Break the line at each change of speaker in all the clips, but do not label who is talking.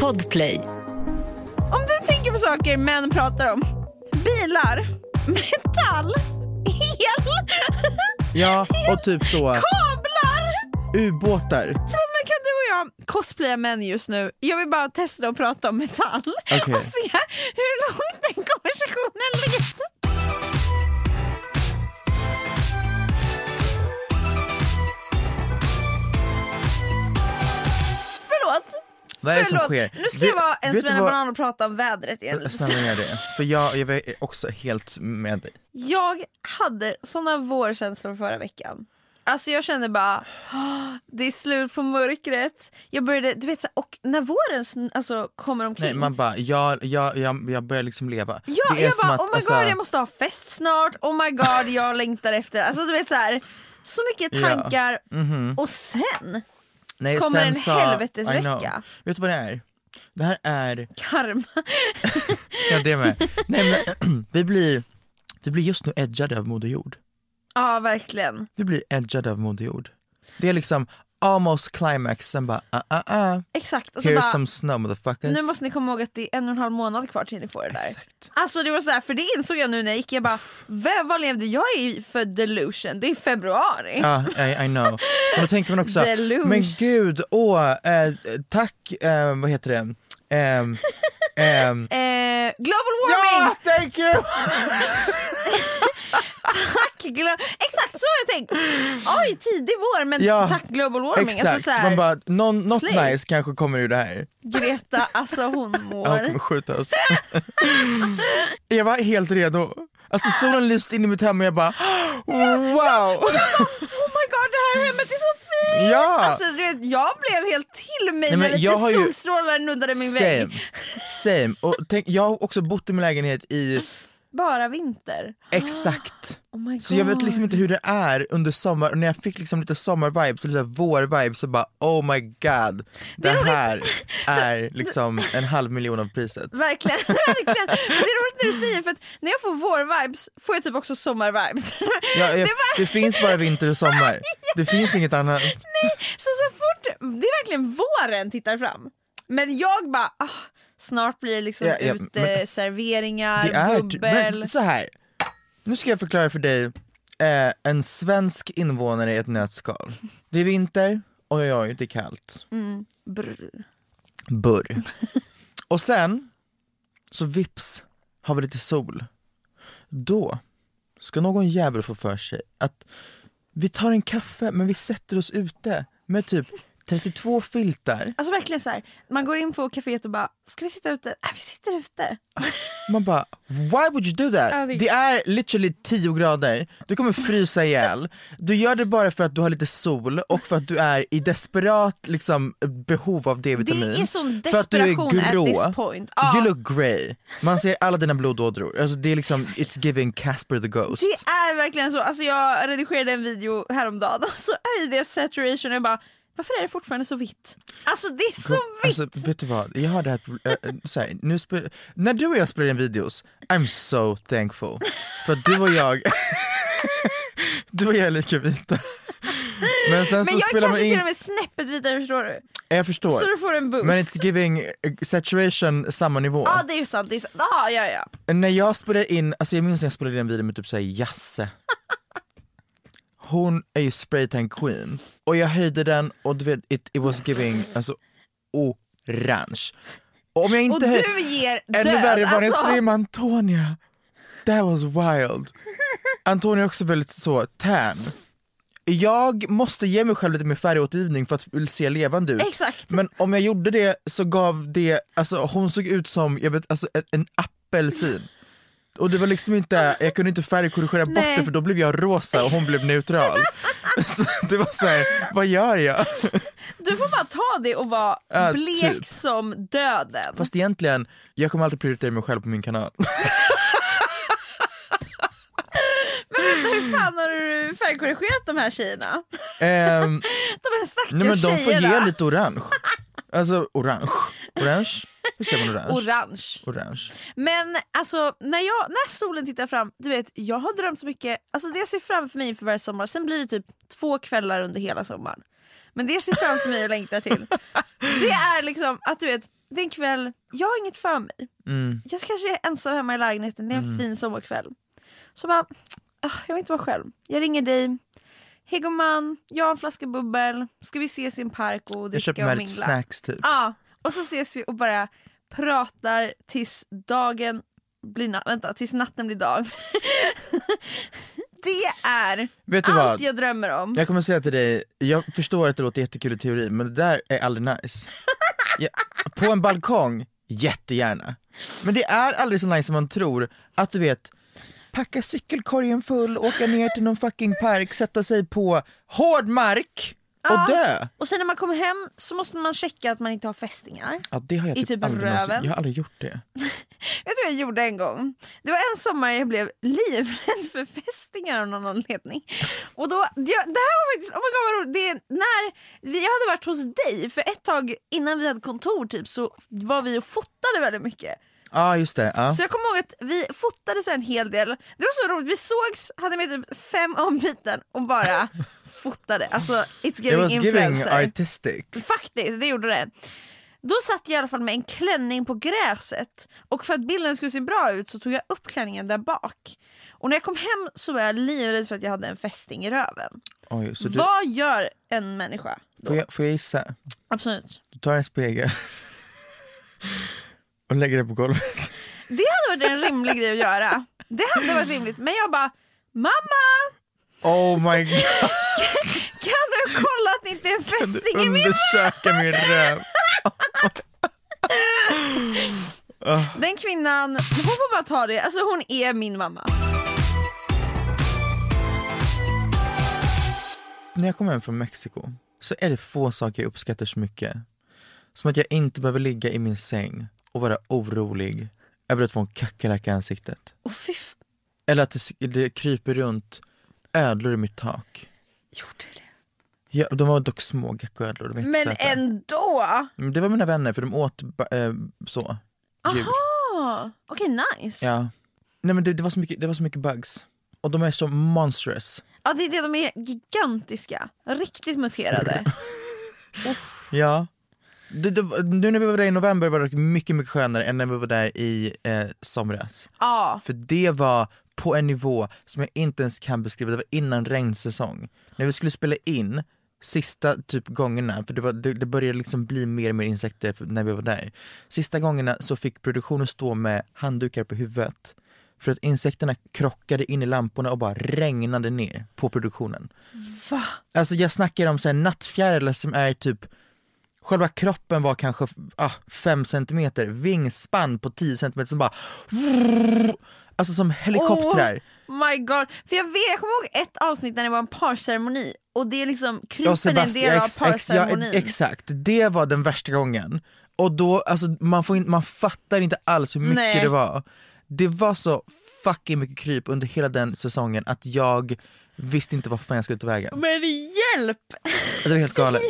Podplay.
Om du tänker på saker män pratar om. Bilar, metall, el,
Ja, och typ så
kablar.
ubåtar.
Kan du och jag cosplaya män just nu? Jag vill bara testa att prata om metall
Okej.
och se hur långt den konversationen leder.
Vad är det som sker?
Nu ska jag vara en svennebanan och prata om vädret igen.
Snälla gör det. För jag, jag är också helt med dig.
Jag hade såna vårkänslor förra veckan. Alltså jag kände bara, "Åh, det är slut på mörkret. Jag började, du vet så och när våren alltså, kommer omkring.
Nej, man bara, jag, jag, jag, jag börjar liksom leva.
ja,
det är
jag
som
bara,
att,
oh my
alltså,
god jag måste ha fest snart, oh my god jag längtar efter, alltså du vet så här, så mycket
Ja. Mhm.
tankar och sen
nej,
kommer en
sa-
helvetesvecka.
Vet du vad det är? Det här är,
karma.
ja det med. Nej men vi blir, vi blir just nu edgade av Moder Jord.
ja verkligen.
Vi blir edgade av Moder Jord. Det är liksom almost climax, sen bara ah ah ah,
Exakt. Och så
here's
bara,
some snow motherfuckers.
nu måste ni komma ihåg att det är en och en halv månad kvar till ni får det där.
Exakt.
Alltså det var så här, för det insåg jag nu när jag gick, jag bara, vad, vad levde jag i för delusion? Det är februari.
Ja, I, I know. Och då tänker man också,
Deluge.
men gud, åh, eh, tack, eh, vad heter det? Ehm, ehm,
Eh, global warming!
ja, thank you!
Tack, glo- Exakt så har jag tänkt. Oj, tidig vår men
Ja,
tack global warming.
Exakt,
Alltså, så
man bara, någon, något
slay.
nice kanske kommer ur det här.
Greta, alltså hon mår.
kommer skjuta oss. jag var helt redo. Alltså solen lyste in i mitt hem och jag bara wow!
Oh my god, det här hemmet är så fint!
Ja!
Alltså, du vet, jag blev helt till mig
Nej,
när lite
har ju-
solstrålar nuddade min
Same,
vägg.
same. Och tänk, jag har också bott i min lägenhet i
Bara vinter.
exakt
Oh.
Så jag vet liksom inte hur det är under sommar, och när jag fick liksom lite sommarvibes, eller vår-vibes, så bara oh my god, det,
roligt.
här är liksom en halv miljon av priset.
Verkligen, verkligen. Det är roligt när du säger för att när jag får vår-vibes får jag typ också sommar-vibes.
Ja, jag,
det, var,
det finns bara vinter och sommar, det finns inget annat.
så, så fort, det är verkligen våren tittar fram. Men jag bara, ah, snart blir det liksom
Ja, ja,
ute
men-
serveringar,
Det är,
bubbel.
men så här. nu ska jag förklara för dig eh, en svensk invånare i ett nötskal. Det är vinter, oj oj det är kallt.
Brr.
Burr. Och sen, så vips har vi lite sol. Då ska någon jävel få för sig att vi tar en kaffe men vi sätter oss ute med typ 32 filtar.
Alltså verkligen så här, man går in på kaféet och bara, ska vi sitta ute? Nej vi sitter ute.
Man bara, why would you do that?
Ja, det-
Det är literally 10 grader, du kommer frysa ihjäl. Du gör det bara för att du har lite sol och för att du är i desperat liksom, behov av D-vitamin.
Det är sån
för att du är
desperation at
grå.
this point. Ja.
You look grey. Man ser alla dina blodådror. Alltså, det är liksom, it's giving Casper the Ghost.
Det är verkligen så, alltså jag redigerade en video häromdagen och så är det saturation och jag bara Varför är det fortfarande så vitt? Alltså det är så vitt!
Alltså, vet du vad, jag har det här, äh, så här, nu spel, när du och jag spelar in videos, I'm so thankful. För att du och jag, du och jag är lika vita. Men sen
Men
så
jag
spelar
kanske
in,
till och med snäppet vitare förstår du?
jag förstår.
Så du får en boost.
Men it's giving eh, saturation samma nivå.
Ja det är sant, det är sant. Ah, ja, ja.
När jag spelar in, alltså jag minns när jag spelade in en video med typ såhär Jasse Hon är ju spraytan queen och jag höjde den och du vet it, it was giving alltså orange och om jag
Och
inte höj-
du ger död.
Ännu värre var jag
alltså.
med Antonia That was wild Antonia är också väldigt så tan Jag måste ge mig själv lite mer färgåtergivning för att se levande ut
Exakt.
men om jag gjorde det så gav det, alltså hon såg ut som, jag vet, alltså en, en apelsin. Och det var liksom inte, jag kunde inte färgkorrigera bort det för då blev jag rosa och hon blev neutral. så det var såhär, vad gör jag?
Du får bara ta det och vara
Ja,
blek
typ.
som döden.
Fast egentligen, jag kommer alltid prioritera mig själv på min kanal.
Hur fan har du färgkorrigerat de här tjejerna?
Ehm,
De här stackars
nej men de får
tjejerna.
ge lite orange. Alltså orange. Orange? Hur säger man orange?
Orange.
Orange.
Men alltså när, jag, när solen tittar fram, du vet jag har drömt så mycket, alltså det jag ser framför mig inför varje sommar, sen blir det typ två kvällar under hela sommaren. Men det jag ser framför mig och längtar till, det är liksom att du vet, det är en kväll, jag har inget för mig.
Mm.
Jag kanske är ensam hemma i lägenheten, det är en fin sommarkväll. Så bara, ah, jag vill inte vara själv. Jag ringer dig, hej gumman, jag har en flaska bubbel, ska vi ses i en park och
Jag
dricka
köper
och
med
mingla?
lite snacks typ.
Ja, och så ses vi och bara pratar tills dagen blir natt, vänta, tills natten blir dag. det är
Vet du
allt
vad?
jag drömmer om.
Jag kommer säga till dig, jag förstår att det låter jättekul i teori men det där är aldrig nice. Ja, på en balkong, jättegärna. Men det är aldrig så nice som man tror, att du vet packa cykelkorgen full, åka ner till någon fucking park, sätta sig på hård mark och
Ja.
dö.
Och sen när man kommer hem så måste man checka att man inte har fästingar.
Ja, det har jag typ,
typ
aldrig
röven.
jag har aldrig gjort det.
Jag tror jag gjorde en gång. Det var en sommar jag blev livrädd för fästingar av någon anledning. Och då, det, det här var faktiskt, oh my God vad roligt. Det, är när vi, jag hade varit hos dig för ett tag innan vi hade kontor typ så var vi och fotade väldigt mycket.
Ja just det, ja.
Så jag kommer ihåg att vi fotade så en hel del. Det var så roligt, vi sågs, hade med typ fem ombyten och bara fotade. Alltså it's
It
giving
was giving
influencer.
artistic.
Faktiskt, det gjorde det. Då satt jag i alla fall med en klänning på gräset och för att bilden skulle se bra ut så tog jag upp klänningen där bak. Och när jag kom hem så var jag livrädd för att jag hade en fästing i röven.
Oj, du,
Vad gör en människa då?
får, jag, får jag gissa?
Absolut.
Du tar en spegel och lägger det på golvet.
Det hade varit en rimlig grej att göra. Det hade varit rimligt. Men jag bara, mamma!
Oh my god,
Kan du kolla att det inte är en
kan du
fästing i min
undersöka min röv?
Den kvinnan, hon får bara ta det. Alltså hon är min mamma.
När jag kommer hem från Mexiko så är det få saker jag uppskattar så mycket. Som att jag inte behöver ligga i min säng och vara orolig över att få en kackerlacka i ansiktet.
F-
Eller att det, det kryper runt ödlor i mitt tak.
gjorde det.
Ja, de var dock små geckoödlor,
Men
jättesöta.
ändå!
Det var mina vänner för de åt eh, så, djur.
Ah, Okej nice.
Ja. Nej men det, det, var så mycket, det var så mycket bugs. Och de är så monstrous.
Ja det är det, de är gigantiska. Riktigt muterade.
Ja. Det, det, nu när vi var där i november var det mycket, mycket skönare än när vi var där i eh, somras.
Ja.
För det var på en nivå som jag inte ens kan beskriva, det var innan regnsäsong. När vi skulle spela in sista typ gångerna, för det, var, det, det började liksom bli mer och mer insekter när vi var där. Sista gångerna så fick produktionen stå med handdukar på huvudet. För att insekterna krockade in i lamporna och bara regnade ner på produktionen.
Va?
Alltså jag snackar om så här nattfjärilar som är typ Själva kroppen var kanske 5 centimeter, vingspann på 10 centimeter som bara Alltså som helikoptrar.
Oh my god. För jag, vet, jag kommer ihåg ett avsnitt när det var en parceremoni och det är liksom krypen en del av
ex, ja,
parceremonin.
exakt, det var den värsta gången. Och då, alltså man, får in, man fattar inte alls hur mycket
Nej.
det var. Det var så fucking mycket kryp under hela den säsongen att jag visste inte vad fan jag skulle ta vägen.
Men hjälp!
Det var helt galet.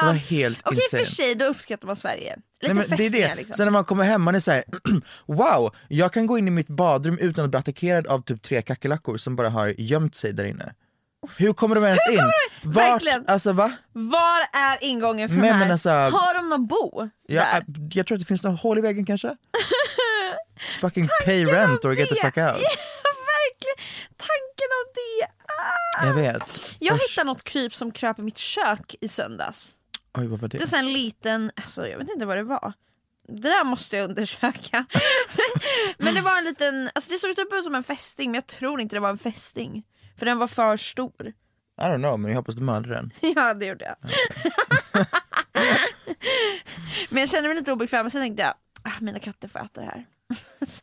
Det var helt
Okej
insane.
för sig, då uppskattar man Sverige. Lite
Nej, men det är det.
liksom.
Sen när man kommer hem man är såhär, wow, jag kan gå in i mitt badrum utan att bli attackerad av typ tre kackerlackor som bara har gömt sig där inne. Hur kommer de ens in? Vart,
Verkligen.
alltså va?
Var är ingången för
Nej,
de här?
men alltså-
Har de någon bo
Ja,
där?
äh, jag tror att det finns något hål i väggen kanske? Fucking pay rent or get the fuck out.
Ja, verkligen. Tanken.
Jag vet.
Jag
Usch.
hittade något kryp som kröp i mitt kök i söndags.
Oj vad var
Det är
det?
så här en liten, alltså jag vet inte vad det var. Det där måste jag undersöka. men det var en liten, alltså det såg ut typ som en fästing men jag tror inte det var en fästing. För den var för stor.
I don't know men jag hoppas du mördade den.
Ja det gjorde jag. men jag kände mig lite obekväm och sen tänkte jag, ah, mina katter får äta det här.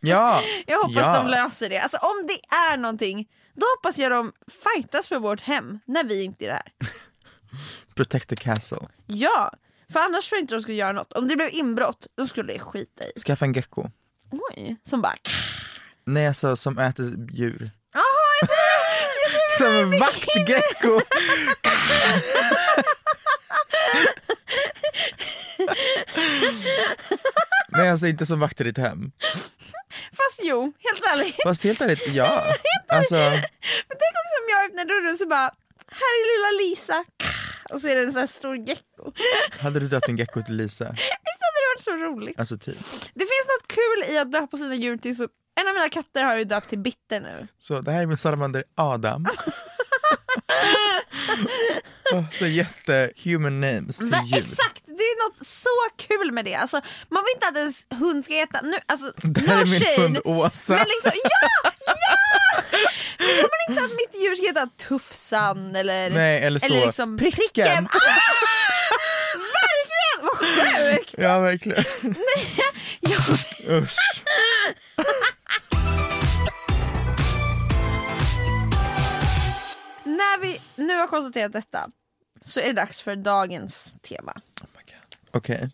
Ja!
Jag hoppas
ja.
de löser det. Alltså om det är någonting, då hoppas jag de fightas för vårt hem när vi inte är där.
Protect the castle.
Ja, för annars tror jag inte de skulle göra något. Om det blev inbrott, då skulle det skita i.
Skaffa en gecko.
Oj, som bara...
Nej alltså som äter djur.
Jaha, jag tror-
Som en vaktgecko! Nej alltså inte som vakter i ditt hem.
Fast jo, helt ärligt.
Fast helt ärligt, ja. Alltså,
Men tänk också om jag öppnar dörren så bara, här är lilla Lisa. Och så är det en sån här stor gecko.
hade du döpt en gecko till Lisa?
Visst hade det varit så roligt?
Alltså typ.
Det finns något kul i att döpa sina djur till så... En av mina katter har ju döpt till Bitter nu.
Så det här är min salamander Adam. så jätte human names till
Men,
djur.
exakt, det är något så kul med det. Alltså, man vill inte att ens hund ska heta... Nu, alltså,
Det här
no
är min
shade,
hund Åsa.
Men liksom, ja! Ja! Jag vill inte att mitt djur ska heta Tufsan eller,
Nej, eller så.
liksom
Pricken.
pricken. Ah! Verkligen, vad sjukt!
Ja verkligen.
Ja.
Usch.
När vi nu har konstaterat detta så är det dags för dagens tema.
Okej.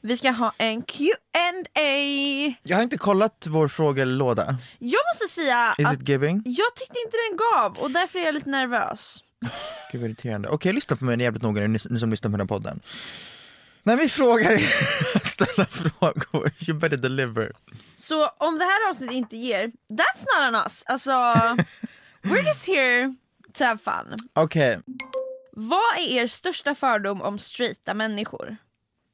Vi ska ha en Q&A.
Jag har inte kollat vår frågelåda.
Jag måste säga
Is
att
it giving?
jag tyckte inte den gav och därför är jag lite nervös.
Gud vad irriterande. Okej, lyssna på mig jävligt noga nu, ni, ni som lyssnar på den här podden. När vi frågar er att ställa frågor, you better deliver.
Så om det här avsnittet inte ger, that's not on us. Alltså, we're just here to have fun.
Okej,
Vad är er största fördom om straighta människor?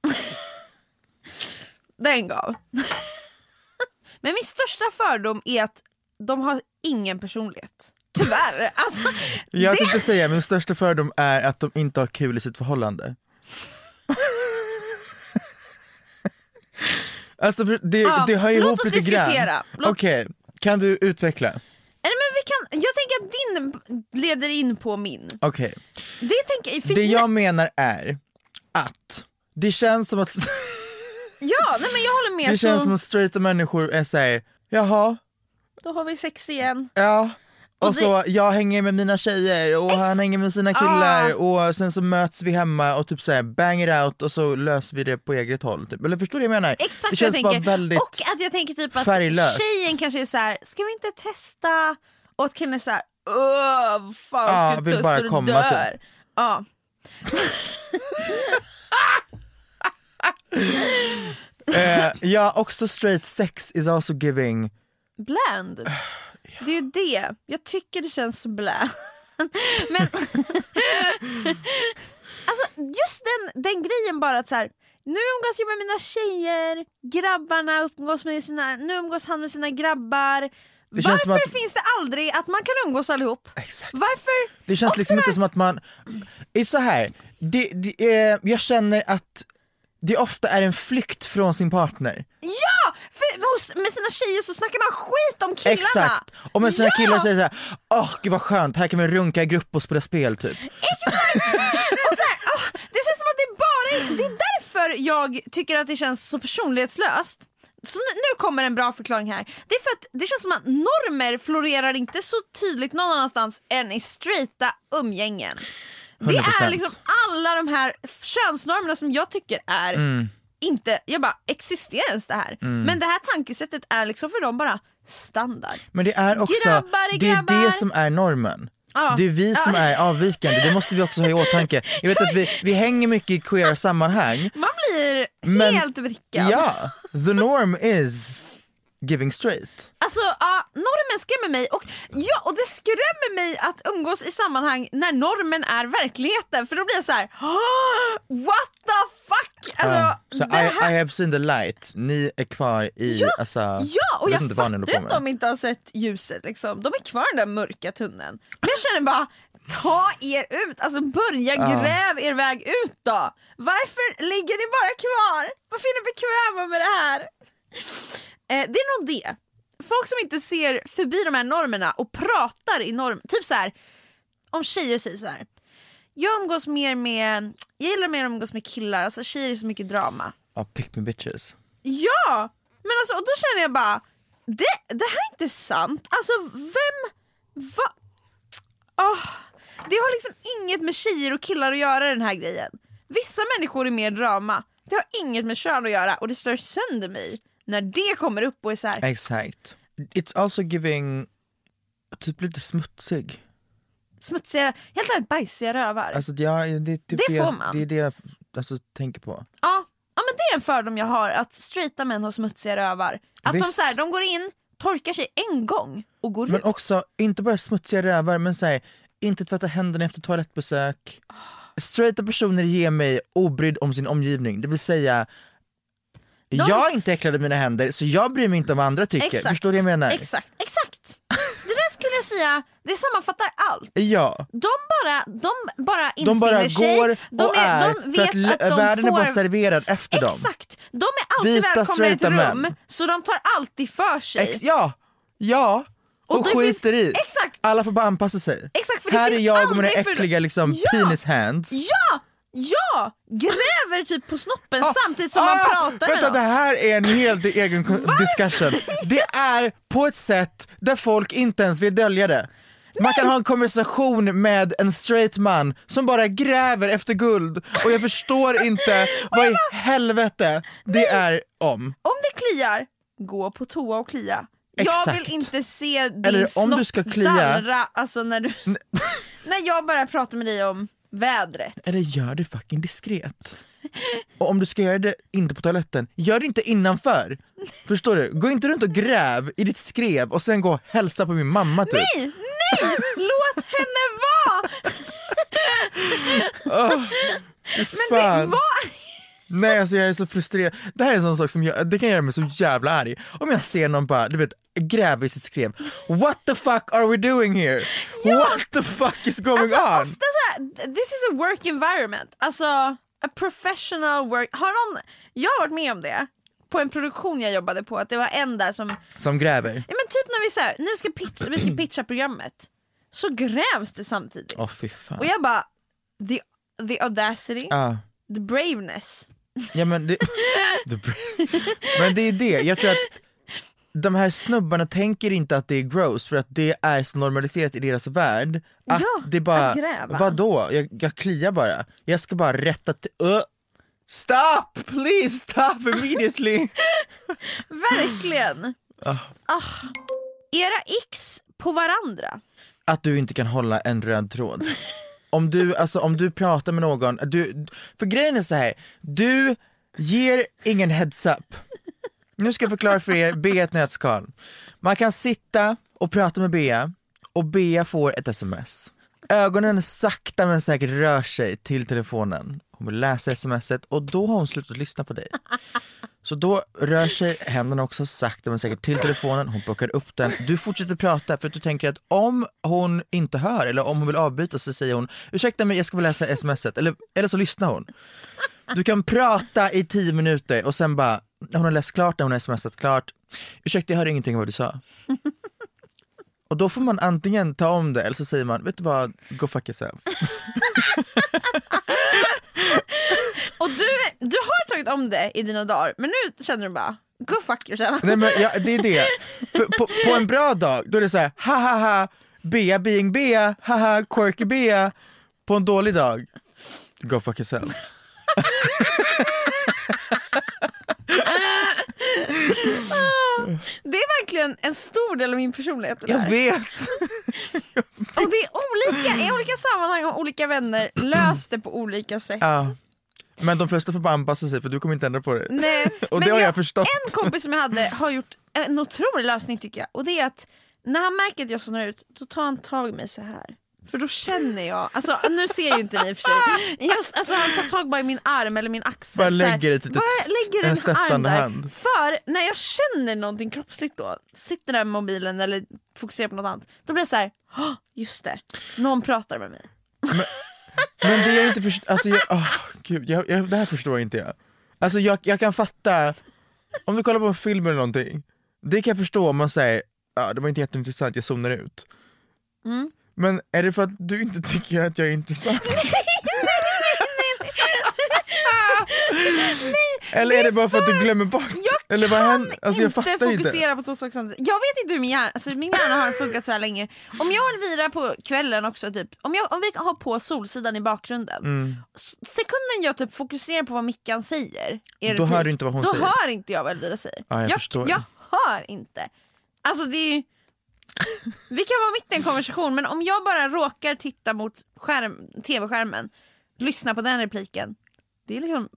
Den gav. Men min största fördom är att de har ingen personlighet. Tyvärr. Alltså,
jag
det...
tänkte säga min största fördom är att de inte har kul i sitt förhållande. alltså det,
Ja,
det hör ihop
oss
lite
diskutera.
grann.
Låt-
Okej, kan du utveckla?
Att din leder in på min.
Okej,
Det, tänker, för
det jag menar är att det känns som att
Ja, nej, men jag håller med.
det känns
så,
som att straighta människor är såhär, jaha,
Då har vi sex igen.
Ja, och,
Och det-
så jag hänger med mina tjejer och han hänger med sina killar
Ah.
och sen så möts vi hemma och typ såhär bang it out och så löser vi det på eget håll. Typ. Eller förstår du vad jag menar?
Exakt
det
vad
känns
jag
bara
tänker.
väldigt...
Och att jag tänker typ att
färglöst.
tjejen kanske är så här: ska vi inte testa? Och att killen är såhär, öh vad fan
Ja,
ska
vill
du
bara
så du
komma,
dör?
typ.
Ja.
Eh, ja, också straight sex is also giving...
Bland. Det är ju det, jag tycker det känns så bland. Men alltså just den, den grejen bara att så här, nu umgås jag med mina tjejer, grabbarna umgås med sina, nu umgås han med sina grabbar. Varför
att-
finns det aldrig att man kan umgås allihop?
Exakt.
Varför?
Det känns
Och
liksom inte som att man... Det är så här. Det, det, eh, jag känner att det ofta är en flykt från sin partner.
Ja! För med sina tjejer så snackar man skit om killarna.
Exakt! Och med sina
ja!
killar säger såhär, åh gud vad skönt, här kan vi runka i grupp och spela spel typ.
Och så här, åh, det känns som att det bara är, det är därför jag tycker att det känns så personlighetslöst. Så nu, kommer en bra förklaring här. Det är för att det känns som att normer florerar inte så tydligt någon annanstans än i straighta umgängen. Det är
100%.
liksom alla de här könsnormerna som jag tycker är
Mm.
inte, jag bara existerar ens det här? Men det här tankesättet är liksom för dem bara standard.
Men det är också,
Grabbar är
det är
grabbar.
det som är normen.
Ja.
Det är vi som är avvikande, det måste vi också ha i åtanke. Jag vet att vi, vi hänger mycket i queer sammanhang.
Man blir
Men-
helt vrickad.
Ja, the norm is giving straight.
Alltså ja, normen skrämmer mig och, ja, och det skrämmer mig att umgås i sammanhang när normen är verkligheten för då blir jag så här: "Åh, what the fuck! Alltså,
Ja, så
det här-
I, I have seen the light, ni är kvar i, alltså,
Ja, och jag
ni
fattar att de inte har sett ljuset liksom. De är kvar i den där mörka tunneln. Men jag känner bara, ta er ut, alltså börja gräv er väg ut då. Varför ligger ni bara kvar? Varför är ni bekväma med det här? Eh, det är nog det. Folk som inte ser förbi de här normerna och pratar i norm, typ så här. om tjejer säger så här. Jag umgås mer med, jag gillar mer att umgås med killar, alltså tjejer är så mycket drama.
Ja, pick me bitches.
Ja! Men alltså, och då känner jag bara, det, det här är inte sant. Alltså vem, va? Ah, det har liksom inget med tjejer och killar att göra den här grejen. Vissa människor är mer drama, det har inget med kön att göra och det stör sönder mig när det kommer upp och är så här.
Exakt. It's also giving, typ lite smutsig.
smutsiga, helt ärligt bajsiga rövar.
Alltså, ja, det, är typ
Det
det,
får man.
det är det jag alltså, tänker på.
Ja, ja men det är en fördom jag har, att straighta män har smutsiga rövar. Att de,
Visst.
så här, de går in, torkar sig en gång och går
Men
ut.
också, inte bara smutsiga rövar, men säg inte tvätta händerna efter toalettbesök. Straighta personer ger mig obrydd om sin omgivning, det vill säga jag är inte äcklad i mina händer så jag bryr mig inte om vad andra tycker. Förstår du vad jag menar?
Exakt, exakt. Det där skulle jag säga, det sammanfattar allt.
Ja.
De bara, de bara infinner
De bara
sig,
går
de
och är,
de
för
vet
att, l-
att de
världen
får...
är bara serverad efter dem.
Exakt, de är alltid
Vita,
välkomna i ett rum,
män.
så de tar alltid för sig.
Ex ja, ja. Och,
det
skiter
finns-
i.
Exakt.
Alla får bara anpassa sig.
Exakt, för
Här är jag och mina
aldrig för-
äckliga liksom,
Ja.
penis hands.
Ja! Ja! Gräver typ på snoppen
Ah,
samtidigt som man
ah,
pratar med
Vänta,
dem.
det här är en helt egen discussion. Det är på ett sätt där folk inte ens vill dölja det. Man kan ha en konversation med en straight man som bara gräver efter guld och jag förstår inte vad i helvete det är om.
Om det kliar, gå på toa och klia. Jag
Exakt.
vill inte se din
Eller om
snopp
du ska klia-
darra alltså när, du, när jag börjar prata med dig om vädret.
Eller gör det fucking diskret. Och om du ska göra det inte på toaletten, gör det inte innanför. Förstår du? Gå inte runt och gräv i ditt skrev och sen gå och hälsa på min mamma typ.
Nej, nej! Låt henne vara! Men det var...
Nej alltså jag är så frustrerad. Det här är en sån sak som jag, det kan göra mig så jävla arg. Om jag ser någon bara, du vet, sitt skrev. What the fuck are we doing here? What the fuck is going
Alltså
on?
ofta så här, this is a work environment. Alltså a professional work. Har någon, jag har varit med om det på en produktion jag jobbade på, att det var en där som, ja
Som gräver.
men typ när vi så här, nu ska pitcha, vi ska pitcha programmet, så grävs det samtidigt.
Fan.
Och jag bara, the, the audacity,
Ja.
the braveness.
Ja men det, men det är det, jag tror att de här snubbarna tänker inte att det är gross för att det är så normaliserat i deras värld att
Ja,
det bara,
att gräva.
vadå? Jag, jag kliar bara, jag ska bara rätta till, uh, Stop! Please stop immediately!
Verkligen. Ah. Era x på varandra.
att du inte kan hålla en röd tråd. Om du, alltså, om du pratar med någon, du, för grejen är så här. du ger ingen heads up. Nu ska jag förklara för er, Bea är ett nötskal. Man kan sitta och prata med Bea och Bea får ett sms. Ögonen sakta men säkert rör sig till telefonen. Hon vill läsa smset och då har hon slutat lyssna på dig. Så då rör sig händerna också sakta men säkert till telefonen, hon plockar upp den, du fortsätter prata för att du tänker att om hon inte hör eller om hon vill avbryta så säger hon ursäkta mig jag ska bara läsa smset eller, eller så lyssnar hon. Du kan prata i tio minuter och sen bara, hon har läst klart när hon har smsat klart, ursäkta jag hörde ingenting av vad du sa. Och då får man antingen ta om det eller så säger man, vet du vad, go fuck yourself.
Och du, du tagit om det i dina dagar, men nu känner du bara, go fuck yourself.
Nej men ja, det är det. För på, på en bra dag då är det så här, ha ha ha, Bea being Bea, haha quirky Bea. På en dålig dag, go fuck yourself.
Det är verkligen en stor del av min personlighet.
Jag vet!
Och det är olika, i olika sammanhang och olika vänner löst det på olika sätt.
Ja. Men de flesta får bara anpassa sig för du kommer inte ändra på det.
Nej,
Och
men
det har jag förstått.
En kompis som jag hade har gjort en otrolig lösning tycker jag. Och det är att när han märker att jag zonar ut, då tar han tag i mig så här. För då känner jag, alltså nu ser ju inte ni i och för sig. Just, alltså, han tar tag bara i min arm eller min axel.
Bara lägger ett litet-
lägger
en stöttande hand.
För när jag känner någonting kroppsligt då, sitter där med mobilen eller fokuserar på något annat, då blir jag så här, "Åh, just det, någon pratar med mig.
Men det jag inte förstår, alltså jag, åh, gud, jag, jag, det här förstår inte jag. Alltså jag, jag kan fatta, om du kollar på en film eller någonting, det kan jag förstå om man säger ja, det var inte jätteintressant, jag zonar ut.
Mm.
Men är det för att du inte tycker att jag är intressant? Eller är det bara för att du glömmer bort?
Jag
Eller vad händer? Alltså jag
inte
fattar
fokusera
inte.
på två saker samtidigt. Jag vet inte hur min hjärna, alltså min hjärna har funkat så här länge. Om jag Elvira på kvällen också, typ, om, jag, om vi har på Solsidan i bakgrunden,
Mm.
sekunden jag typ fokuserar på vad Mickan säger, en
Då hör du inte vad hon
då
säger.
hör inte jag vad Elvira säger.
Ja, jag förstår.
jag hör inte. Alltså det är. Vi kan vara mitt i en konversation men om jag bara råkar titta mot skärm, tv-skärmen, lyssna på den repliken, det är liksom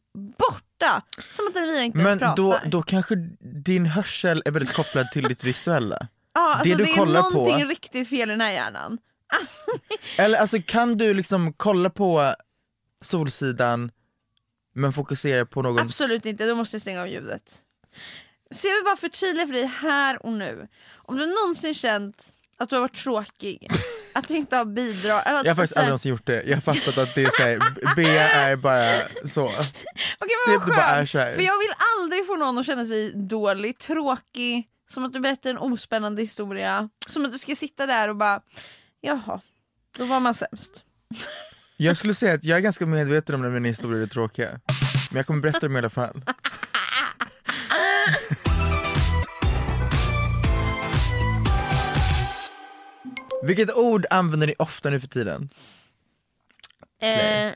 borta. Som att Elvira inte ens
Men
pratar.
då, då kanske din hörsel är väldigt kopplad till ditt visuella.
Ja, alltså
det
det,
du kollar
är
på-
någonting riktigt fel i den här hjärnan. Alltså,
Eller alltså kan du liksom kolla på Solsidan men fokusera på någon
absolut inte, då måste jag stänga av ljudet. Så jag vill bara förtydliga för dig här och nu. Om du någonsin känt att du har varit tråkig, att du inte har bidragit.
Jag har faktiskt aldrig någonsin gjort det, jag har fattat att det är såhär, B är bara så.
Okej
det
men vad skönt,
så
för jag vill aldrig få någon att känna sig dålig, tråkig, som att du berättar en ospännande historia, som att du ska sitta där och bara jaha, då var man sämst.
Jag skulle säga att jag är ganska medveten om när mina historier är tråkiga. Men jag kommer berätta dem i alla fall. Vilket ord använder ni ofta nu för tiden? Slay.
Eh,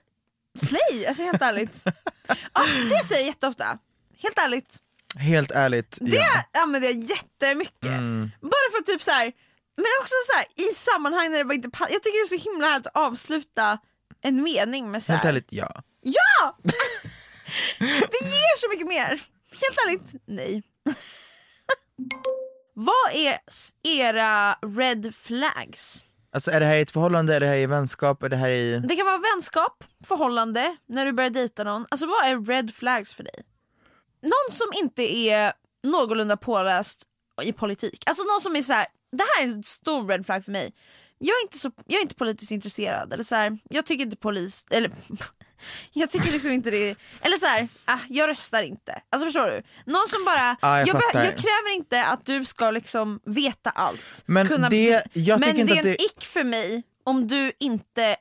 slay, alltså helt ärligt. ja, det säger jag jätteofta. Helt ärligt.
Helt ärligt,
Det
ja.
använder jag jättemycket.
Mm.
Bara för typ så här, men också så här, i sammanhang när det bara inte passar. Jag tycker det är så himla härligt att avsluta en mening med så
Helt
här.
ärligt, ja.
Ja! det ger så mycket mer. Helt ärligt, nej. Vad är era red flags?
Alltså är det här i ett förhållande, är det här i vänskap, är det här i...
Det kan vara vänskap, förhållande, när du börjar dejta någon. Alltså vad är red flags för dig? Någon som inte är någorlunda påläst i politik. Alltså någon som är så här: det här är en stor red flag för mig. Jag är inte, så, jag är inte politiskt intresserad. Eller så här, jag tycker inte polis... Eller jag tycker liksom inte det är, Eller så här, ah, jag röstar inte. Alltså förstår du? Någon som bara,
Ja, jag
jag, jag kräver inte att du ska liksom veta allt.
Men det- jag
men
tycker inte
det är en
det-
ick för mig om du inte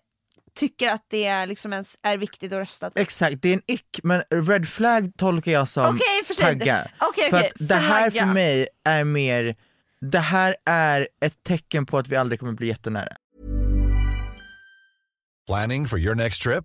tycker att det är, liksom ens är viktigt att rösta. typ.
Exakt, det är en ick, men red flag tolkar jag som
Okej, för
tagga.
Okej,
för
okej,
att det här för mig är mer, det här är ett tecken på att vi aldrig kommer bli jättenära.
Planning for your next trip?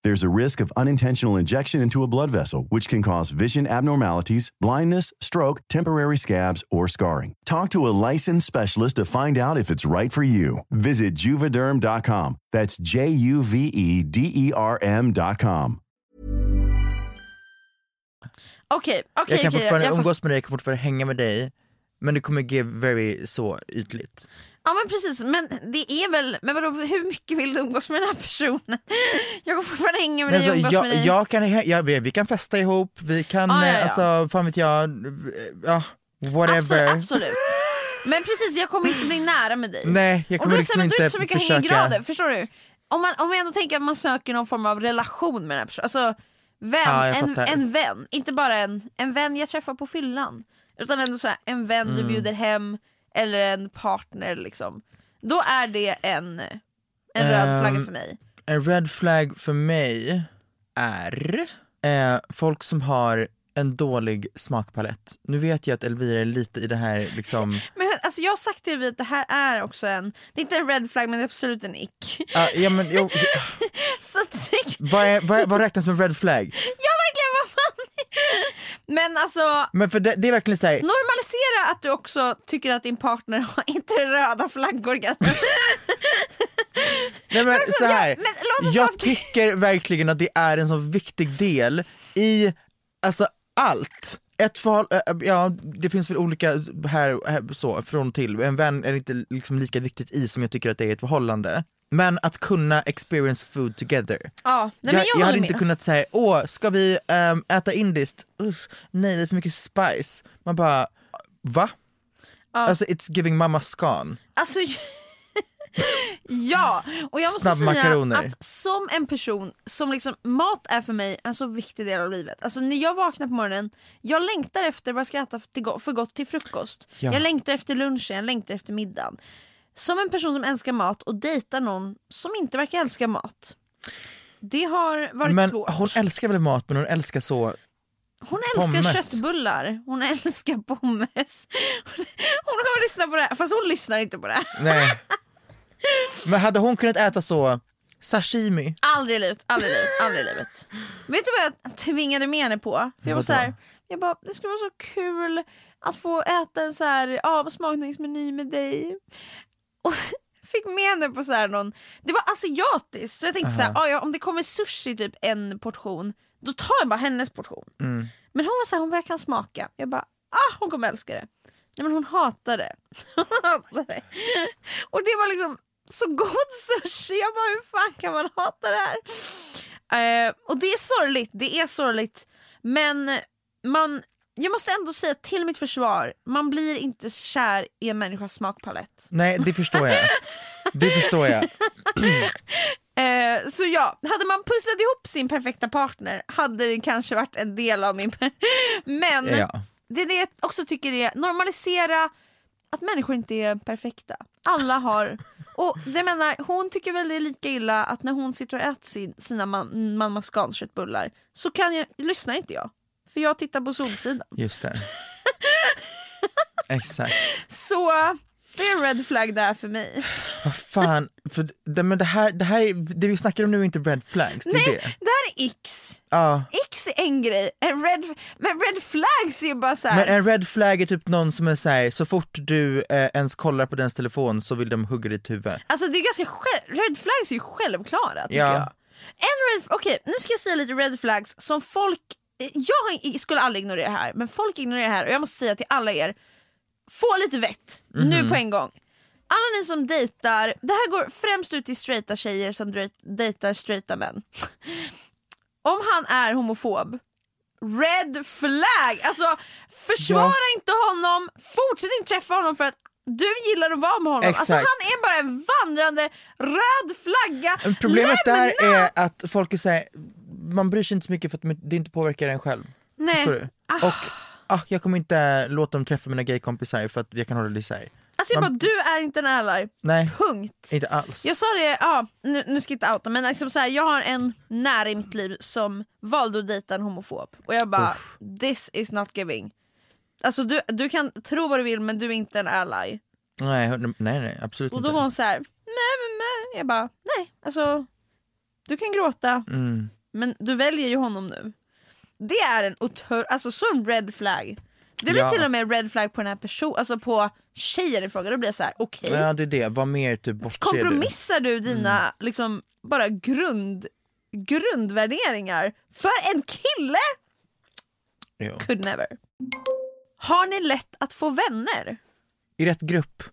There's a risk of unintentional injection into a blood vessel, which can cause vision abnormalities, blindness, stroke, temporary scabs, or scarring. Talk to a licensed specialist to find out if it's right for you. Visit juvederm.com. That's J U V E D E R M.com.
Okej, okej,
Jag kan
okej,
fortfarande
jag-
umgås med dig, jag kan fortfarande hänga med dig, men det kommer ge very så ytligt.
Ja men precis, men det är väl, men vadå, hur mycket vill du umgås med den här personen? Jag går fortfarande hänga med dig och
alltså,
umgås
jag,
med dig.
jag kan, jag, vi kan festa ihop, vi kan,
Ja, ja,
eh,
ja.
alltså fan vet jag, ja, whatever.
Absolut, absolut. Men precis, jag kommer inte bli nära med dig.
Nej, jag
och
kommer
då är det
liksom
här, men då är det
inte
så mycket
försöka...
hängegrader, förstår du? Om man, om man ändå tänker att man söker någon form av relation med den här personen, alltså vän,
Ja,
en, en vän, inte bara en, en vän jag träffar på fyllan. Utan ändå så här, en vän
Mm.
du bjuder hem, eller en partner liksom. Då är det en, en röd
Ehm,
flagga för mig.
En red flag för mig är eh, folk som har en dålig smakpalett. Nu vet jag att Elvira är lite i det här liksom,
Men alltså jag har sagt till dig att det här är också en, det är inte en red flag men det är absolut en ick.
ah, ja, men, jo,
så tänk,
vad, är, vad, är- vad räknas som red flag?
ja verkligen vad fan. Men alltså
Men för det, det är verkligen såhär,
normalisera att du också tycker att din partner har inte röda flaggor.
nej men så här.
jag- men
jag tycker verkligen att det är en så viktig del i, alltså allt. Ett förhåll, äh, ja det finns väl olika här, här så, från till, en vän är inte liksom lika viktigt i som jag tycker att det är ett förhållande. Men att kunna experience food together.
Ja, nej,
jag,
jag,
jag hade
med.
inte kunnat säga, åh ska vi ehm, äta indiskt? Uff, nej det är för mycket spice. Man bara, va? Alltså it's giving mamma scan.
Alltså, ja, och jag måste säga att som en person som liksom, mat är för mig en så viktig del av livet. Alltså när jag vaknar på morgonen, jag längtar efter vad jag ska äta för gott till frukost.
Ja.
Jag längtar efter lunchen, jag längtar efter middagen. Som en person som älskar mat och dejtar någon som inte verkar älska mat. Det har varit
Men
svårt.
hon älskar väl mat men hon älskar så,
Hon älskar
Pommes.
köttbullar, hon älskar pommes. Hon, hon kommer lyssna på det här, fast hon lyssnar inte på det här.
nej. Men hade hon kunnat äta så sashimi?
Aldrig i livet, aldrig i livet, aldrig i livet. Vet du vad jag tvingade med henne på? För jag var så här, jag bara, det skulle vara så kul att få äta en så här avsmakningsmeny med dig. Och fick med henne på så här någon, det var asiatiskt så jag tänkte så här, ah, ja, om det kommer sushi typ en portion, då tar jag bara hennes portion.
Mm.
Men hon var så här, hon bara, jag kan smaka. Jag bara, ah hon kommer älska det. Nej men hon hatar det. Hon hatar det. Och det var liksom så god sushi, jag bara hur fan kan man hata det här? Eh, och det är sorgligt, det är sorgligt. Men man, jag måste ändå säga till mitt försvar, man blir inte kär i en människas smakpalett.
Nej det förstår jag. Det förstår jag.
Eh, så ja, hade man pusslat ihop sin perfekta partner hade det kanske varit en del av min... Men
Ja.
det är det jag också tycker är normalisera att människor inte är perfekta. Alla har... Och jag menar, hon tycker väl det är lika illa att när hon sitter och äter sin, sina man, mamma Scans köttbullar så kan jag, lyssnar inte jag. För jag tittar på Solsidan.
Just det. Exakt.
Så det är en red flag där för mig.
Vad fan, för det, men det här, det här, är- det vi snackar om nu är inte red flags, det är
Nej,
det.
det här är X.
Ja.
X är en grej, en red, men red flags är ju bara så här.
Men en red flag är typ någon som är såhär, så fort du eh, ens kollar på dens telefon så vill de hugga ditt huvud.
Alltså det är ganska själv, red flags är ju självklara tycker
Ja.
jag. En red, okej nu ska jag säga lite red flags som folk, eh, jag skulle aldrig ignorera det här, men folk ignorerar det här och jag måste säga till alla er, få lite vett
Mhm.
nu på en gång. Alla ni som dejtar, det här går främst ut till straighta tjejer som dej- dejtar straighta män. Om han är homofob, red flag! Alltså försvara inte honom, fortsätt inte träffa honom för att du gillar att vara med honom. Alltså
Exakt.
han är bara en vandrande röd flagga.
Problemet
Lämna!
där är att folk är såhär, man bryr sig inte så mycket för att det inte påverkar en själv.
Nej.
Du? Och ah, jag kommer inte låta dem träffa mina gaykompisar för att jag kan hålla det isär.
Alltså jag
Man-
bara, du är inte en ally.
Nej,
Punkt.
inte alls.
Jag sa det, ja, nu, nu ska jag inte outa men liksom så här, jag har en nära i mitt liv som valde att dejta en homofob och jag bara
Uff.
this is not giving. Alltså du, du kan tro vad du vill men du är inte en ally.
Nej, nej, nej absolut
Och då
inte.
var hon så här, meh, meh, meh. jag bara nej alltså du kan gråta
Mm.
men du väljer ju honom nu. Det är en otör, alltså så en red flag. Det blir
Ja.
till och med red flag på den här personen, alltså på tjejen i fråga. Då blir jag så här: okej.
Ja det är det, vad mer typ bortser du?
Kompromissar du dina
Mm.
liksom bara grund, grundvärderingar för en kille?
Jo.
Could never. Har ni lätt att få vänner?
I rätt grupp,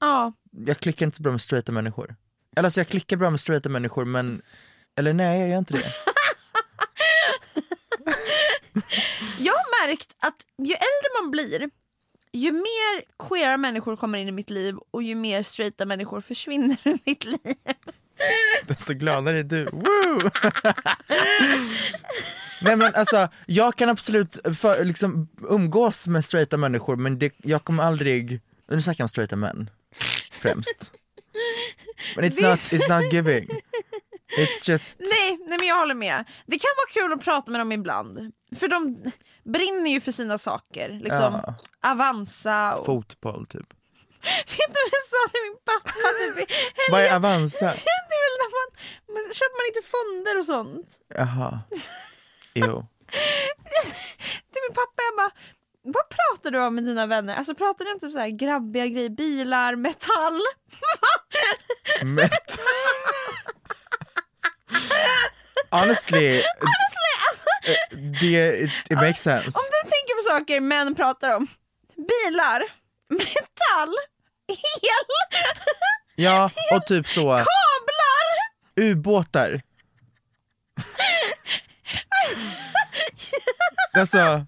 Ja.
jag klickar inte så bra med straighta människor. Eller alltså jag klickar bra med straighta människor men, eller nej jag gör inte det.
Jag har märkt att ju äldre man blir ju mer queera människor kommer in i mitt liv och ju mer straighta människor försvinner ur mitt liv.
Desto gladare är du. Woo! Nej men alltså, jag kan absolut för, liksom, umgås med straighta människor men det, jag kommer aldrig, nu snackar jag om straighta män främst. Men it's not, it's not giving. It's just,
Nej, nej men jag håller med. Det kan vara kul att prata med dem ibland. För de brinner ju för sina saker. Liksom
Ja.
Avanza och...
fotboll typ.
Vet du vad jag sa till min pappa typ
Vad är? Avanza?
Det är väl när man, man köper man inte fonder och sånt.
Jaha. Jo.
Till min pappa jag bara, vad pratar du om med dina vänner? Alltså pratar ni om typ så här grabbiga grejer, bilar, metall?
Met- Honestly,
alltså,
det, it, it makes sense.
om du tänker på saker män pratar om, bilar, metall, el,
Ja, och typ så,
kablar.
ubåtar. Alltså,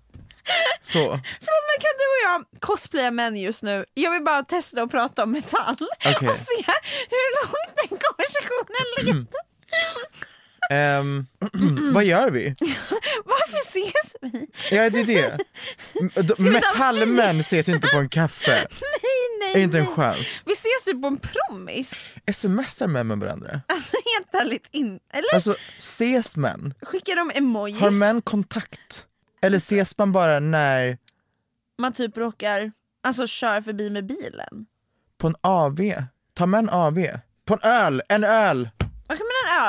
så.
Förlåt men kan du och jag cosplaya män just nu? Jag vill bara testa att prata om metall
Okej.
och se hur långt den konversationen leder.
Ehm, vad gör vi?
Varför ses vi?
Ja det är det. Metallmän ses inte på en kaffe.
Nej nej
Inte en
nej.
chans.
Vi ses typ på en promis.
Smsar män med varandra?
Alltså helt ärligt, in... eller
Alltså ses män?
skickar de emojis?
Har män kontakt? Eller ses man bara när,
Man typ råkar alltså, köra förbi med bilen.
på en AV? Tar män AV? På en öl, en öl!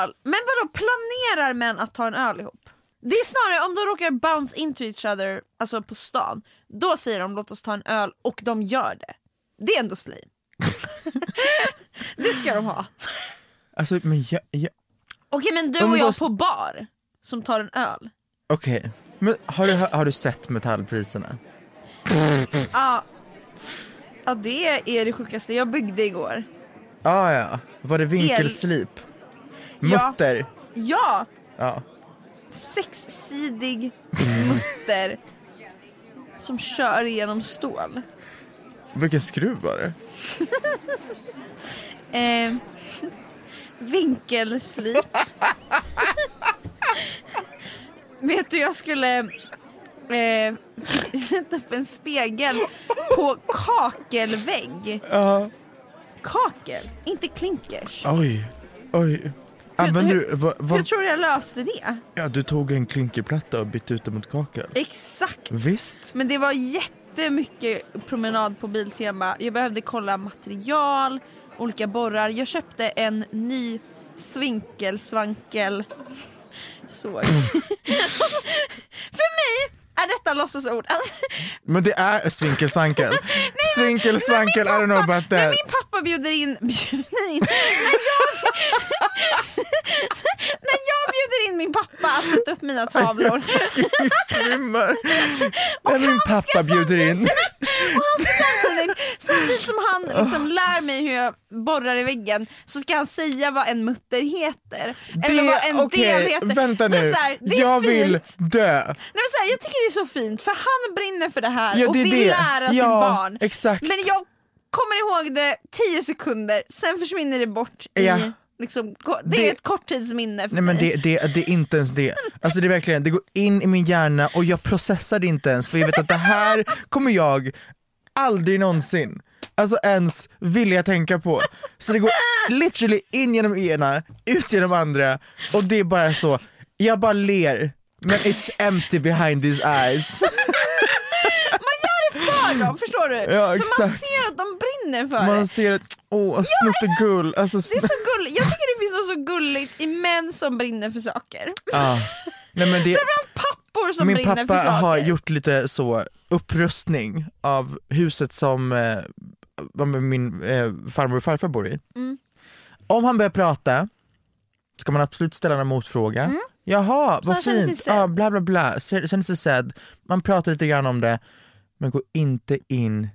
Öl, men vadå planerar män att ta en öl ihop? Det är snarare om de råkar bounce into each other alltså på stan, då säger de låt oss ta en öl och de gör det. Det är ändå slay. det ska de ha.
Alltså men jag, jag
Okej men du och jag på bar som tar en öl.
okej. Men har du, har du sett metallpriserna?
Ja, ja det är det sjukaste. Jag byggde igår.
Ah, ja, var det vinkelslip?
Ja.
Mutter?
Ja,
Ja.
sexsidig mutter som kör igenom stål.
Vilken skruv var det?
Eh, vinkelslip. Vet du, jag skulle eh, sätta upp en spegel på kakelvägg.
Ja.
Kakel, inte klinkers.
Oj, oj. Använder du, vad,
Hur
vad,
tror du jag löste det?
ja, du tog en klinkerplatta och bytte ut den mot kakel?
Exakt.
Visst.
Men det var jättemycket promenad på Biltema. Jag behövde kolla material, olika borrar. Jag köpte en ny svinkelsvankel såg. För mig är detta låtsasord. Alltså,
Men det är svinkelsvankel. Svinkelsvankel, I don't know about that.
min pappa bjuder in, bjuder in när, jag, när jag bjuder in min pappa att sätta upp mina tavlor
Svimmar. När min pappa bjuder in.
Och han ska samtidigt, som han liksom lär mig hur jag borrar i väggen så ska han säga vad en mutter heter. eller vad en
Det, okej,
del heter.
vänta
Det är
nu.
så här, det är
jag
fint.
vill dö.
Nej, men så här, jag tycker det är så fint för han brinner för det här
Ja,
och
det är
vill
det.
lära sitt
Ja,
barn.
exakt.
Men jag kommer ihåg det 10 sekunder, sen försvinner det bort i
Ja.
liksom, det,
Det-
är ett korttidsminne för
Nej men
mig.
det, det, det är inte ens det. Alltså det är verkligen, det går in i min hjärna och jag processar det inte ens för jag vet att det här kommer jag aldrig någonsin alltså ens vilja tänka på. Så det går literally in genom ena, ut genom andra och det är bara så, jag bara ler men it's empty behind these eyes.
För dem, förstår du?
Ja,
för man ser att de brinner för
Man
det.
ser ett, åh, snuttegull. Alltså,
Det är så gulligt. Jag tycker det finns något så gulligt i män som brinner för saker.
Ja. Nej, men det,
Framförallt pappor som
min
brinner
pappa
för saker.
har gjort lite så upprustning av huset som eh, min eh, farmor och farfar bor i.
Mm.
Om han börjar prata ska man absolut ställa en motfråga. Jaha,
Mm. Så han
vad fint, ja, bla bla bla, känner sig sedd. Man pratar lite grann om det, men gå inte in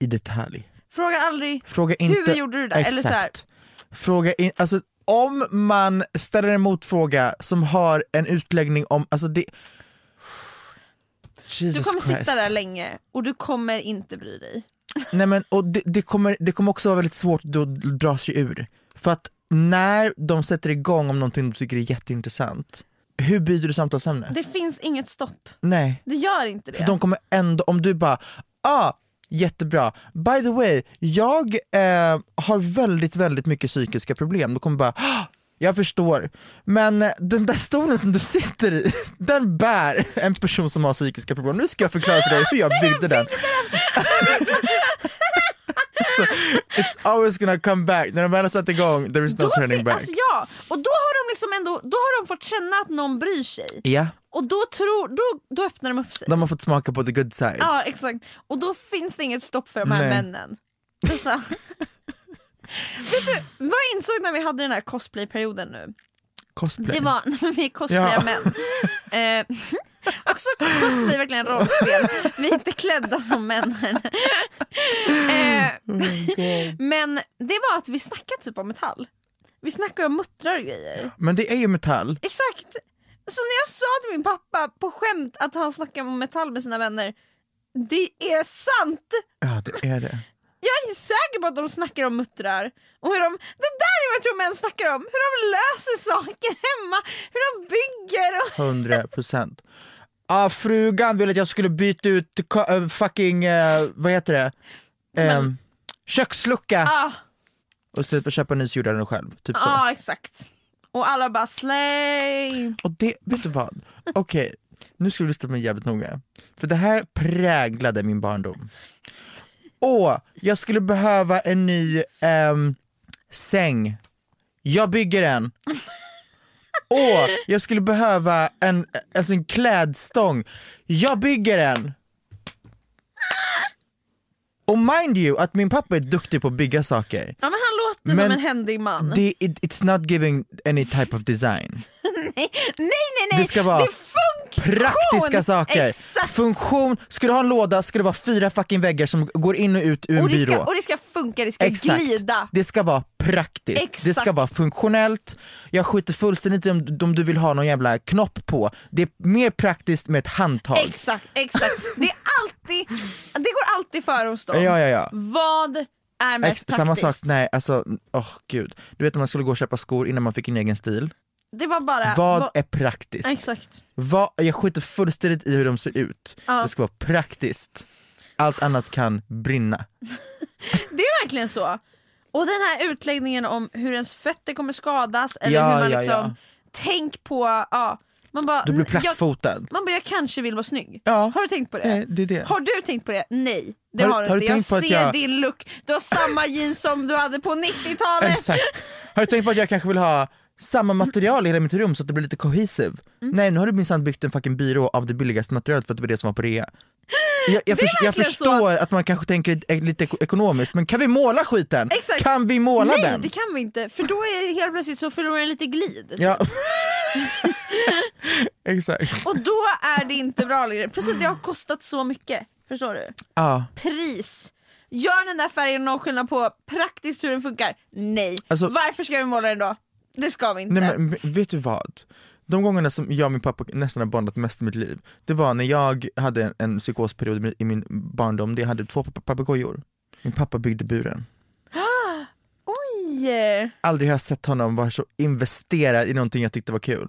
i detalj.
Fråga aldrig
Fråga inte...
hur gjorde du det? Eller så här,
Exakt. Fråga in, alltså om man ställer en motfråga som har en utläggning om, alltså det... Jesus
du kommer
Christ.
sitta där länge och du kommer inte bry dig.
Nej men och det, det, kommer, det kommer också vara väldigt svårt att dra sig ur. För att när de sätter igång om någonting du tycker är jätteintressant, hur byter du samtalsämne?
Det finns inget stopp.
Nej,
Det gör inte det.
för de kommer ändå, om du bara ah, jättebra, by the way, jag eh, har väldigt väldigt mycket psykiska problem, då kommer bara ah, jag förstår, men eh, den där stolen som du sitter i, den bär en person som har psykiska problem. Nu ska jag förklara för dig hur jag byggde den. so, it's always gonna come back, när de väl har satt igång, there is no
Då
turning back.
Alltså, ja, och då har de liksom ändå, då har de fått känna att någon bryr sig.
Ja,
Och då, tror, då, då öppnar de upp sig.
de har fått smaka på the good side.
Ja exakt, och då finns det inget stopp för de här
Nej.
männen. Så. Vet du vad jag insåg när vi hade den här cosplayperioden nu?
Cosplay.
Det var när vi cosplayar
Ja.
män. Eh, också cosplay är verkligen rollspel, vi är inte klädda som männen. eh, men det var att vi snackade typ om metall. Vi snackade om muttrar och grejer.
Men det är ju metall.
Exakt! Så när jag sa till min pappa på skämt att han snackar om metall med sina vänner, det är sant!
Ja det är det.
Jag är säker på att de snackar om muttrar och hur de, det där är vad jag tror män snackar om, hur de löser saker hemma, hur de bygger och
100 procent. Ah, frugan ville att jag skulle byta ut äh, fucking, eh, vad heter det? Um, kökslucka
ah,
och istället för att köpa ny så gjorde jag den själv. Typ så.
ah, exakt. Och alla bara slay.
Och det, vet du vad? Okej, nu ska du lyssna på mig jävligt noga. För det här präglade min barndom. Åh, jag skulle behöva en ny ehm, säng. Jag bygger en. Åh, jag skulle behöva en, alltså en klädstång. Jag bygger en. Och mind you att min pappa är duktig på att bygga saker.
Ja men han låter
Men
som en händig man.
Det, it, it's not giving any type of design.
nej, nej, nej, nej.
Det ska vara
det!
Praktiska saker!
Exakt.
Funktion, ska du ha en låda ska det vara fyra fucking väggar som går in och ut ur en
Och det,
byrå.
ska, och det ska funka, det ska
Exakt.
glida.
Det ska vara praktiskt, det ska
Exakt.
vara funktionellt. Jag skiter fullständigt i om, om du vill ha någon jävla knopp på. Det är mer praktiskt med ett handtag.
Exakt, exakt. Det är alltid, det går alltid före hos dem.
Ja, ja, ja.
Vad är mest
Ex-
praktiskt?
samma sak, nej alltså, åh gud. Du vet när man skulle gå och köpa skor innan man fick en egen stil.
Det var bara...
Vad
vad-
är praktiskt?
Exakt.
Vad, jag skiter fullständigt i hur de ser ut.
Ja.
Det ska vara praktiskt. Allt annat kan brinna.
Det är verkligen så. Och den här utläggningen om hur ens fötter kommer skadas eller
Ja,
hur man liksom,
ja.
tänk på, ja. Man bara,
Du blir
jag,
plattfotad.
man bara, jag kanske vill vara snygg.
Ja.
Har du tänkt på det?
Nej, det är det.
Har du tänkt på det? Nej, det
Har
har,
du-
du
har du
inte. Jag
tänkt på att
ser
jag-
din look, du har samma jeans som du hade på 90-talet.
Exakt. Har du tänkt på att jag kanske vill ha samma material i hela mitt rum så att det blir lite cohesive?
Mm.
Nej nu har du minsann byggt en fucking byrå av det billigaste materialet för att det var det som var på rea. Jag, jag, förs- jag förstår att man kanske tänker lite- lite eko- ekonomiskt, men kan vi måla skiten?
Exakt.
Kan vi måla
Nej
den?
det kan vi inte, för då är det helt plötsligt så förlorar den lite glid.
Ja. Exakt.
Och då är det inte bra längre. Plus att det har kostat så mycket. Förstår du?
Ja.
Pris. Gör den där färgen någon skillnad på praktiskt hur den funkar? Nej.
Alltså-
Varför ska vi måla den då? Det ska vi inte.
Nej, men vet du vad? De gångerna som jag och min pappa nästan har bondat mest i mitt liv, det var när jag hade en, en psykosperiod i min barndom, där jag hade två pap- papegojor. Min pappa byggde buren.
Oj!
Aldrig har jag sett honom vara så investerad i någonting jag tyckte var kul.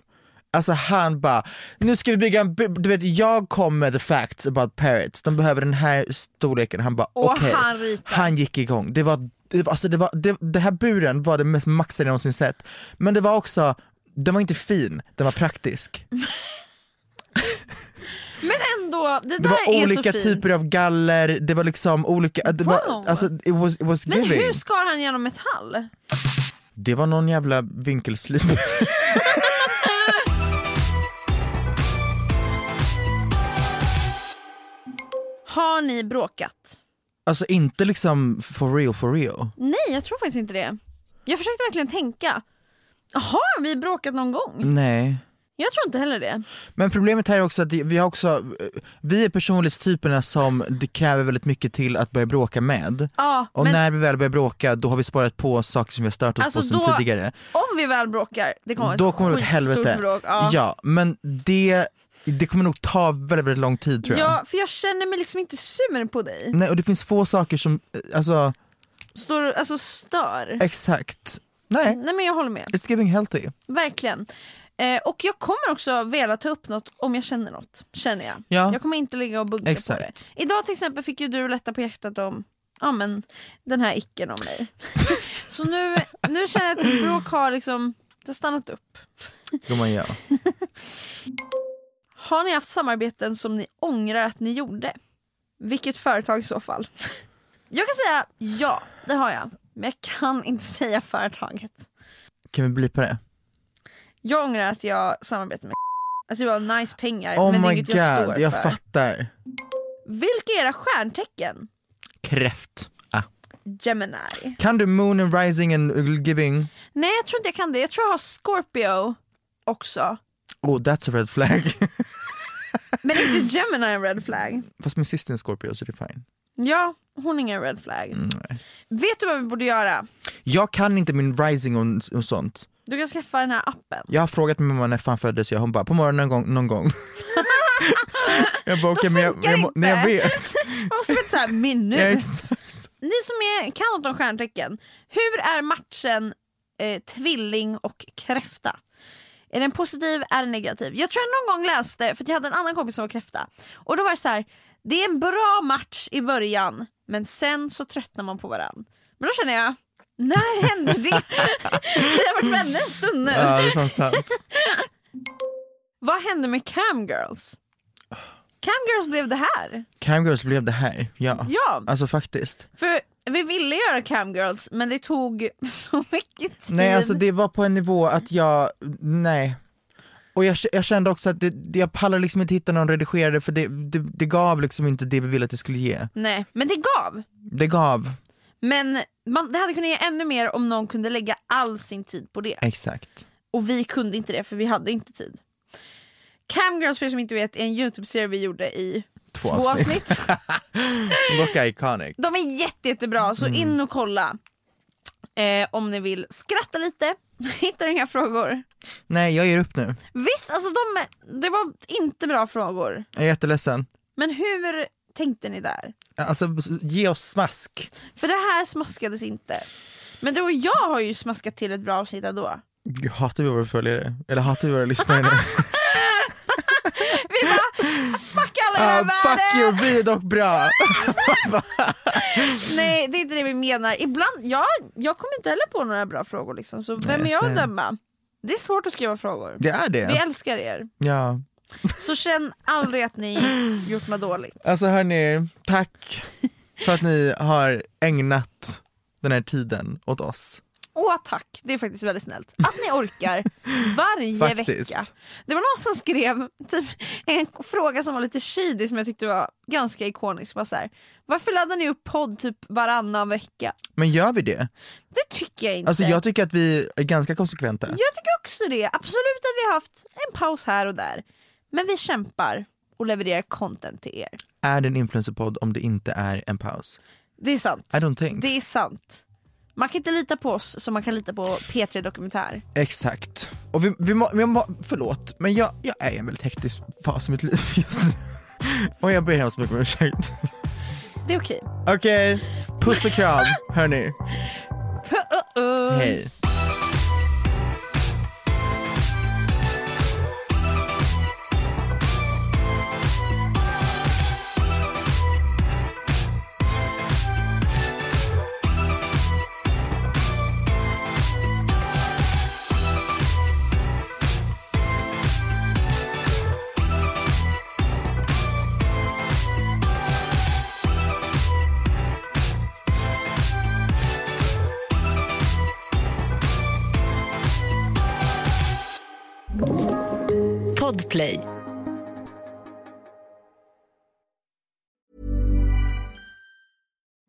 Alltså han bara, nu ska vi bygga en, du vet jag kom med the facts about parrots, de behöver den här storleken, han bara okej.
han ritar.
Han gick igång, det var, det, var- alltså det, var, det, det här buren var det mest maxade jag någonsin sett, men det var också, den var inte fin, den var praktisk.
Men ändå, det,
Det
där
var
är
olika
så fint.
typer av galler, det var liksom olika, det var,
Wow.
alltså it was, it was
Men hur skar han genom metall?
Det var någon jävla vinkelslip.
Har ni bråkat?
Alltså inte liksom for real for real.
Nej, jag tror faktiskt inte det. Jag försökte verkligen tänka. Har vi bråkat någon gång?
Nej.
Jag tror inte heller det.
Men problemet här är också att vi har också, vi är personlighetstyperna som det kräver väldigt mycket till att börja bråka med.
Ja,
Och
men
när vi väl börjar bråka då har vi sparat på saker som vi har stört oss
Alltså
på sen
då-
tidigare.
om vi väl bråkar, det kommer
Då
ett
kommer det åt helvete.
Bråk. Ja.
Ja, men det, det kommer nog ta väldigt, väldigt lång tid tror jag.
ja, för jag känner mig liksom inte sur på dig.
Nej, och det finns få saker som, alltså
Står, alltså stör.
exakt, nej,
Nej men jag håller med,
it's giving healthy.
verkligen. Eh, och jag kommer också vilja ta upp något om jag känner något, känner jag.
Ja.
Jag kommer inte ligga och bugga
Exakt.
på det. Idag till exempel fick ju du lätta på hjärtat om ja, men, den här icken om mig. Så nu, nu känner jag att mitt bråk har liksom det har stannat upp.
Gumman ja.
Har ni haft samarbeten som ni ångrar att ni gjorde? Vilket företag i så fall? Jag kan säga ja, det har jag. Men jag kan inte säga företaget.
Kan vi bli på det?
Jag ångrar att jag samarbetar med Alltså det var nice pengar
Oh
men det är inget jag
god,
står
jag
för.
fattar.
Vilka är era stjärntecken?
Kräft. Ah.
Gemini.
Kan du moon and rising and giving?
Nej jag tror inte jag kan det. Jag tror jag har Scorpio också.
Oh that's a red flag.
Men inte Gemini en red flag.
Fast min syster är en Scorpio så det är fine.
Ja, hon är ingen red flag.
Mm, nej.
Vet du vad vi borde göra?
Jag kan inte min rising och, och sånt.
Du kan skaffa den här appen.
Jag har frågat min mamma när fan föddes jag, hon bara på morgonen någon gång. Någon gång. jag bara okej men jag, nej, vet.
Man måste veta såhär minut.
Ja.
Ni som är, kan något om stjärntecken, hur är matchen eh, tvilling och kräfta? Är den positiv, är den negativ? Jag tror jag någon gång läste, för jag hade en annan kompis som var kräfta, och då var det så här: det är en bra match i början, men sen så tröttnar man på varandra. Men då känner jag, när hände det? Vi har varit vänner en stund nu.
Ja det är fan sant.
Vad hände med camgirls? Camgirls blev det här.
Camgirls blev det här, ja.
Ja.
Alltså faktiskt.
För vi ville göra camgirls men det tog så mycket tid.
Nej alltså det var på en nivå att jag, nej. Och jag, jag kände också att det, jag pallar liksom inte hitta någon redigerare för det, det, det gav liksom inte det vi ville att det skulle ge.
Nej, men det gav.
Det gav,
Men man, det hade kunnat ge ännu mer om någon kunde lägga all sin tid på det.
exakt.
Och vi kunde inte det för vi hade inte tid. Camgirls för er som inte vet är en Youtube-serie vi gjorde i
Två avsnitt. Som dock är iconic.
De är jätte, jättebra så
Mm.
in och kolla. Eh, om ni vill skratta lite, hittar inga frågor.
Nej jag ger upp nu,
Visst, alltså de, det var inte bra frågor.
jag är jätteledsen.
Men hur tänkte ni där?
Alltså ge oss smask.
För det här smaskades inte. Men du och jag har ju smaskat till ett bra avsnitt ändå.
Hatar vi våra följare? Eller hatar vi våra lyssnare nu?
Vi bara, fuck alla i här
fuck you, vi är dock bra!
Nej det är inte det vi menar. Ibland, jag, jag kommer inte heller på några bra frågor liksom, så vem
Nej,
är jag att döma? Det är svårt att skriva frågor.
Det är det.
Vi älskar er.
Ja.
Så känn aldrig att ni gjort något dåligt.
Alltså hörni, tack för att ni har ägnat den här tiden åt oss.
Åh tack, det är faktiskt väldigt snällt. Att ni orkar varje
Faktiskt.
vecka. Det var någon som skrev typ, en fråga som var lite shady som jag tyckte var ganska ikonisk. Var så här, Varför laddar ni upp podd typ varannan vecka?
Men gör vi det?
Det tycker jag inte.
Alltså jag tycker att vi är ganska konsekventa.
Jag tycker också det. Absolut att vi har haft en paus här och där. Men vi kämpar och levererar content till er.
Är det en influencerpodd om det inte är en paus?
Det är sant.
I don't think.
Det är sant. Man kan inte lita på oss som man kan lita på P3 Dokumentär.
Exakt. Och vi, vi, må, vi må, förlåt, men jag, jag är i en väldigt hektisk fas i mitt liv just nu. Och jag ber hemskt mycket om ursäkt.
Det är okej.
Okej, puss och kram hörni.
Puss!
Hej.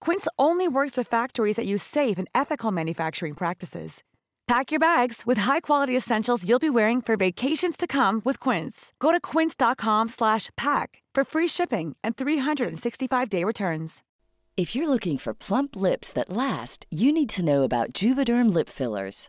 Quince only works with factories that use safe and ethical manufacturing practices. Pack your bags with high-quality essentials you'll be wearing for vacations to come with Quince. Go to quince.com slash pack for free shipping and 365-day returns.
If you're looking for plump lips that last, you need to know about Juvederm lip fillers.